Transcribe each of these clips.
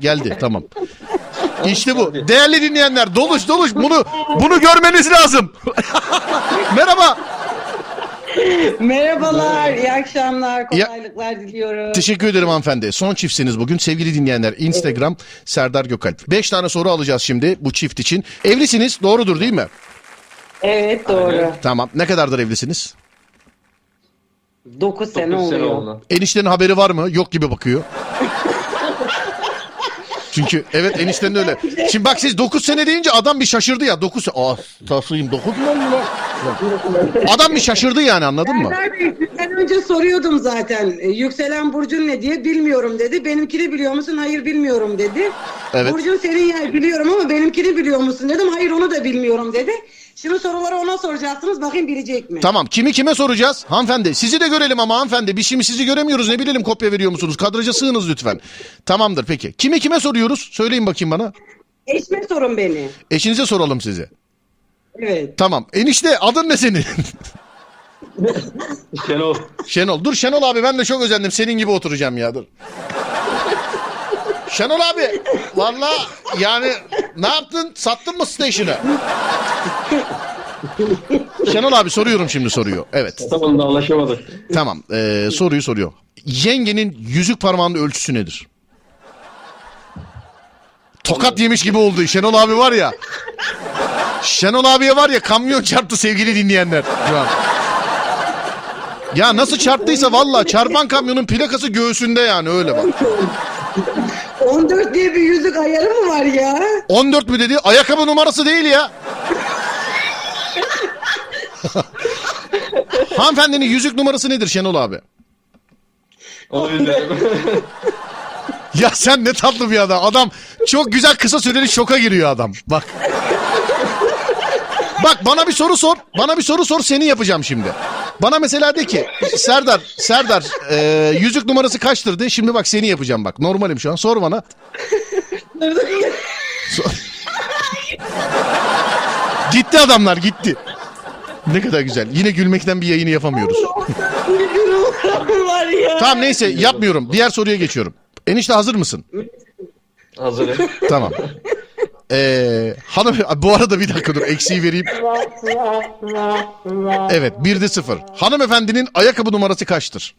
Geldi tamam. İşte bu. Değerli dinleyenler doluş doluş bunu bunu görmeniz lazım. Merhaba. Merhabalar, iyi akşamlar, kolaylıklar diliyorum. Teşekkür ederim hanımefendi. Son çiftsiniz bugün. Sevgili dinleyenler Instagram Serdar Gökalp. 5 tane soru alacağız şimdi bu çift için. Evlisiniz doğrudur değil mi? Evet doğru. Tamam. Ne kadardır evlisiniz? 9 sene 9 sene oluyor. oldu. Eniştenin haberi var mı? Yok gibi bakıyor. Çünkü evet eniştenin öyle. Şimdi bak siz 9 sene deyince adam bir şaşırdı ya. 9 sene. Ah tasayım 9 mu lan? Adam bir şaşırdı yani anladın mı? Serdar Bey, sizden önce soruyordum zaten. E, Yükselen burcun ne diye bilmiyorum dedi. Benimkini biliyor musun? Hayır bilmiyorum dedi. Evet. Burcun senin yer biliyorum ama benimkini biliyor musun dedim. Hayır onu da bilmiyorum dedi. Şimdi soruları ona soracaksınız. Bakayım bilecek mi? Tamam kimi kime soracağız? Hanımefendi sizi de görelim ama hanımefendi. Biz şimdi sizi göremiyoruz ne bilelim kopya veriyor musunuz? Kadraja sığınız lütfen. Tamamdır peki. Kimi kime soruyoruz? Söyleyin bakayım bana. Eşme sorun beni. Eşinize soralım size. Evet. Tamam. Enişte adın ne senin? Şenol. Şenol. Dur Şenol abi ben de çok özendim. Senin gibi oturacağım ya dur. Şenol abi valla yani ne yaptın? Sattın mı station'ı? Şenol abi soruyorum şimdi soruyor. Evet Tamam da anlaşamadık. tamam ee, soruyu soruyor. Yengenin yüzük parmağının ölçüsü nedir? Tokat yemiş gibi oldu. Şenol abi var ya. Şenol abiye var ya kamyon çarptı sevgili dinleyenler şu an. Ya nasıl çarptıysa valla çarpan kamyonun plakası göğsünde yani öyle bak. 14 diye bir yüzük ayarı mı var ya? 14 mü dedi? Ayakkabı numarası değil ya. Hanımefendinin yüzük numarası nedir Şenol abi? Onu bilmiyorum. Ya sen ne tatlı bir adam. Adam çok güzel kısa süreli şoka giriyor adam. Bak. Bak bana bir soru sor. Bana bir soru sor seni yapacağım şimdi. Bana mesela de ki Serdar, Serdar e, yüzük numarası kaçtır de. Şimdi bak seni yapacağım bak. Normalim şu an. Sor bana. Sor. gitti adamlar gitti. Ne kadar güzel. Yine gülmekten bir yayını yapamıyoruz. var ya. Tamam neyse yapmıyorum. Diğer soruya geçiyorum. Enişte hazır mısın? Hazırım. Tamam. Ee, hanım bu arada bir dakika dur eksiği vereyim. Evet bir de sıfır. Hanımefendinin ayakkabı numarası kaçtır?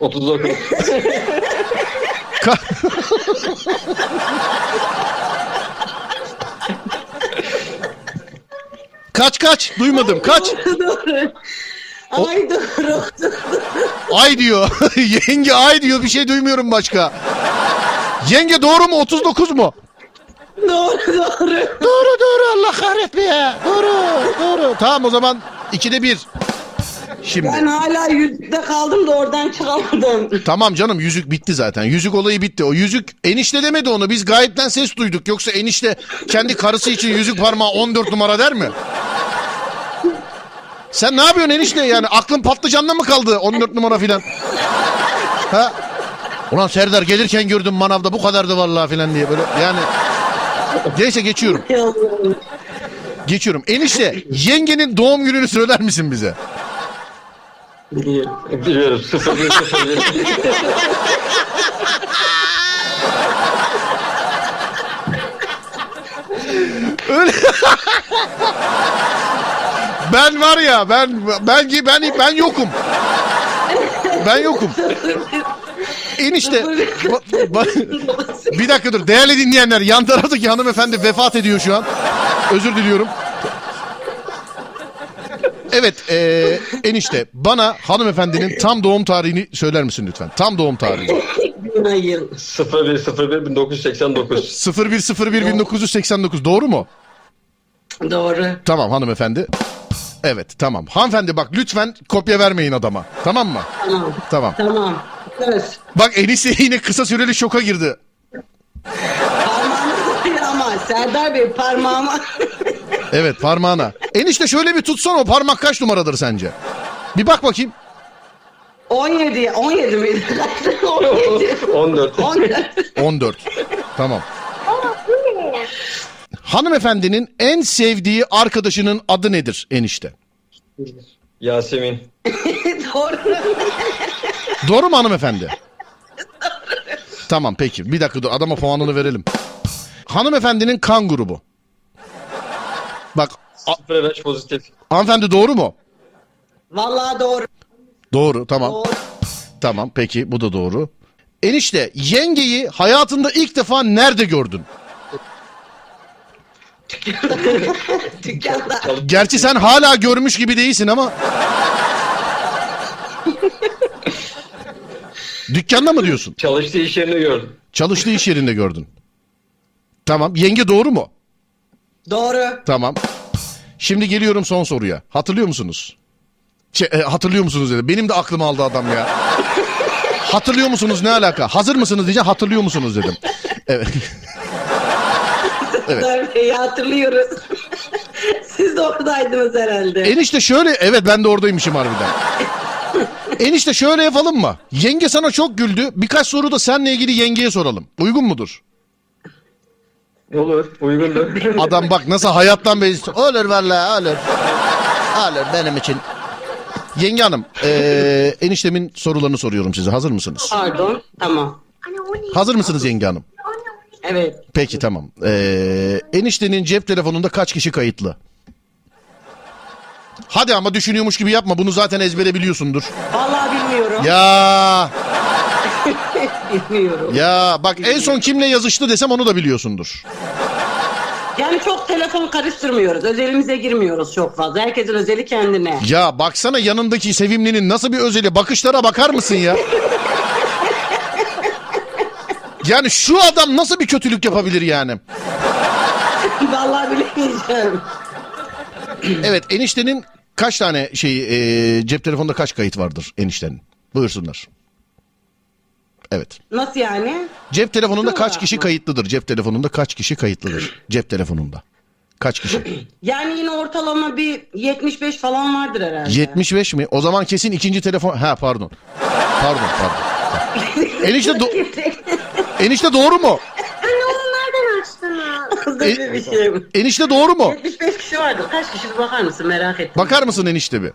39. Ka- kaç kaç? Duymadım. Kaç? Doğru. Ay doğru. Ay diyor. Yenge ay diyor. Bir şey duymuyorum başka. Yenge doğru mu? 39 mu? doğru doğru. Doğru doğru Allah kahretmeye. Doğru doğru. Tamam o zaman ikide bir. Şimdi. Ben hala yüzükte kaldım da oradan çıkamadım. Tamam canım yüzük bitti zaten. Yüzük olayı bitti. O yüzük enişte demedi onu. Biz gayipten ses duyduk. Yoksa enişte kendi karısı için yüzük parmağı 14 numara der mi? Sen ne yapıyorsun enişte yani? Aklın patlıcanla mı kaldı 14 numara filan? Ha? Ulan Serdar gelirken gördüm manavda bu kadardı vallahi filan diye böyle yani. Neyse geçiyorum. Geçiyorum. Enişte yengenin doğum gününü söyler misin bize? Biliyorum. 01 01. Öyle. ben var ya ben ben ben ben yokum. Ben yokum. Enişte ba- ba- bir dakika dur değerli dinleyenler yan taraftaki hanımefendi vefat ediyor şu an. Özür diliyorum. Evet eee, enişte bana hanımefendinin tam doğum tarihini söyler misin lütfen? Tam doğum tarihi. Hayır. 01 01 1989. 0101 1989 doğru mu? Doğru. Tamam hanımefendi. Evet tamam. Hanımefendi bak lütfen kopya vermeyin adama. Tamam mı? Tamam. Tamam. Tamam. Söz. Bak enişte yine kısa süreli şoka girdi. Parmağımı koy ama Serdar Bey parmağıma. Evet parmağına. Enişte şöyle bir tutsan o parmak kaç numaradır sence? Bir bak bakayım. 17. 17 miydi? 17. 14. 14. 14. Tamam. Hanımefendinin en sevdiği arkadaşının adı nedir enişte? Yasemin. Doğru. Doğru mu hanımefendi? Tamam peki. Bir dakika dur adama puanını verelim. Hanımefendinin kan grubu. Bak a- Sıfır pozitif. hanımefendi doğru mu? Vallahi doğru. Doğru tamam. Doğru. Tamam peki bu da doğru. Enişte yengeyi hayatında ilk defa nerede gördün? Dükkanda. Gerçi sen hala görmüş gibi değilsin ama. Dükkanda mı diyorsun? Çalıştığı iş yerini gördüm. Çalıştığı iş yerinde gördün. Tamam. Yenge doğru mu? Doğru. Tamam. Şimdi geliyorum son soruya. Hatırlıyor musunuz? Şey, e, hatırlıyor musunuz dedi. Benim de aklım aldı adam ya. hatırlıyor musunuz ne alaka? Hazır mısınız diyeceğim. Hatırlıyor musunuz dedim. Evet. Evet. Tabii hatırlıyoruz. Siz de oradaydınız herhalde. Enişte şöyle evet ben de oradaymışım harbiden. Enişte şöyle yapalım mı? Yenge sana çok güldü. Birkaç soru da seninle ilgili yengeye soralım. Uygun mudur? Olur. Uygundur. Adam bak nasıl hayattan beri... Olur vallahi olur. Olur benim için. Yenge hanım, eee, eniştemin sorularını soruyorum size. Hazır mısınız? Pardon. Tamam. Hazır mısınız yenge hanım? Evet. Peki tamam. Eee, eniştenin cep telefonunda kaç kişi kayıtlı? Hadi ama düşünüyormuş gibi yapma. Bunu zaten ezbere biliyorsundur. Vallahi bilmiyorum. Ya Bilmiyorum. ya bak en son kimle yazıştı desem onu da biliyorsundur. Yani çok telefon karıştırmıyoruz. Özelimize girmiyoruz çok fazla. Herkesin özeli kendine. Ya baksana yanındaki sevimlinin nasıl bir özeli. Bakışlara bakar mısın ya? Yani şu adam nasıl bir kötülük yapabilir yani? Vallahi bilemeyeceğim. Evet eniştenin kaç tane şey e, cep telefonunda kaç kayıt vardır eniştenin? Buyursunlar. Evet. Nasıl yani? Cep telefonunda Şu kaç kişi mı? kayıtlıdır? Cep telefonunda kaç kişi kayıtlıdır? Cep telefonunda. Kaç kişi? Yani yine ortalama bir 75 falan vardır herhalde. 75 mi? O zaman kesin ikinci telefon... Ha pardon. Pardon pardon. Enişte, do- enişte doğru mu? Anne onu nereden açtınız? Böyle bir şey mi? Enişte doğru mu? 75 kişi vardır. Kaç kişi bir bakar mısın merak ettim. Bakar mısın enişte bir?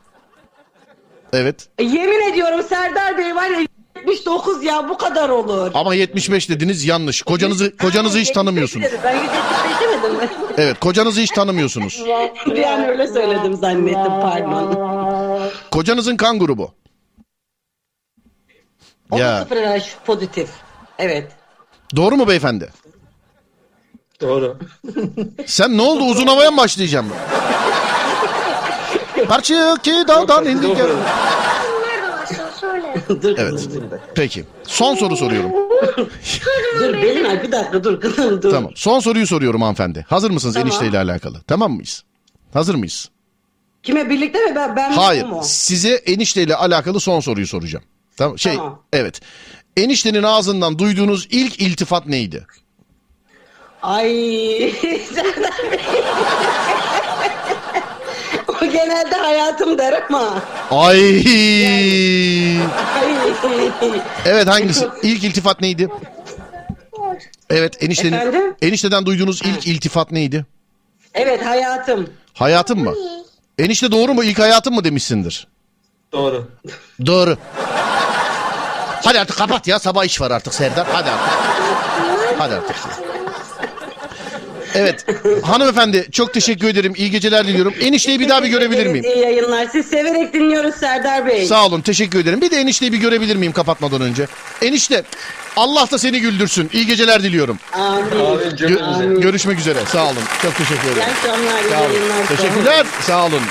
Evet. E, Yemin ediyorum Serdar Bey var ya 79 ya bu kadar olur. Ama 75 dediniz yanlış. Kocanızı kocanızı hiç tanımıyorsunuz. 75 dedim. Ben 175 demedim mi? Evet, kocanızı hiç tanımıyorsunuz. bir an öyle söyledim zannettim pardon. Kocanızın kan grubu. Ya. da sıfır RH pozitif. Evet. Doğru mu beyefendi? Doğru. Sen ne oldu uzun havaya mı başlayacağım? Parça ki dağdan indik. Söyle. dur Evet. kızım dur. Peki. Son soru soruyorum. Dur Belinay bir dakika dur kızım dur. Tamam. Son soruyu soruyorum hanımefendi. Hazır mısınız Tamam. enişteyle alakalı? Tamam mıyız? Hazır mıyız? Kime birlikte mi ben, ben mi, Hayır. o mu? Size enişteyle alakalı son soruyu soracağım. Tamam. Şey, Tamam. evet. Eniştenin ağzından duyduğunuz ilk iltifat neydi? Ay o genelde hayatım der ama. Ay. Ay. Evet hangisi? İlk iltifat neydi? Evet eniştenin Efendim? enişteden duyduğunuz ilk iltifat neydi? Evet hayatım. Hayatım mı? Enişte doğru mu? İlk hayatım mı demişsindir? Doğru. Doğru. Hadi artık kapat ya sabah iş var artık Serdar. Hadi artık. Hadi artık. Evet hanımefendi çok teşekkür ederim. İyi geceler diliyorum. Enişteyi bir daha bir görebilir miyim? İyi yayınlar. Siz severek dinliyoruz Serdar Bey. Sağ olun teşekkür ederim. Bir de enişteyi bir görebilir miyim kapatmadan önce? Enişte Allah da seni güldürsün. İyi geceler diliyorum. Amin. Abi Gö- cümlemize. görüşmek üzere. Sağ olun. Çok teşekkür İyi ederim. akşamlar. iyi Sağ olun. yayınlar. Teşekkürler. Sağ olun.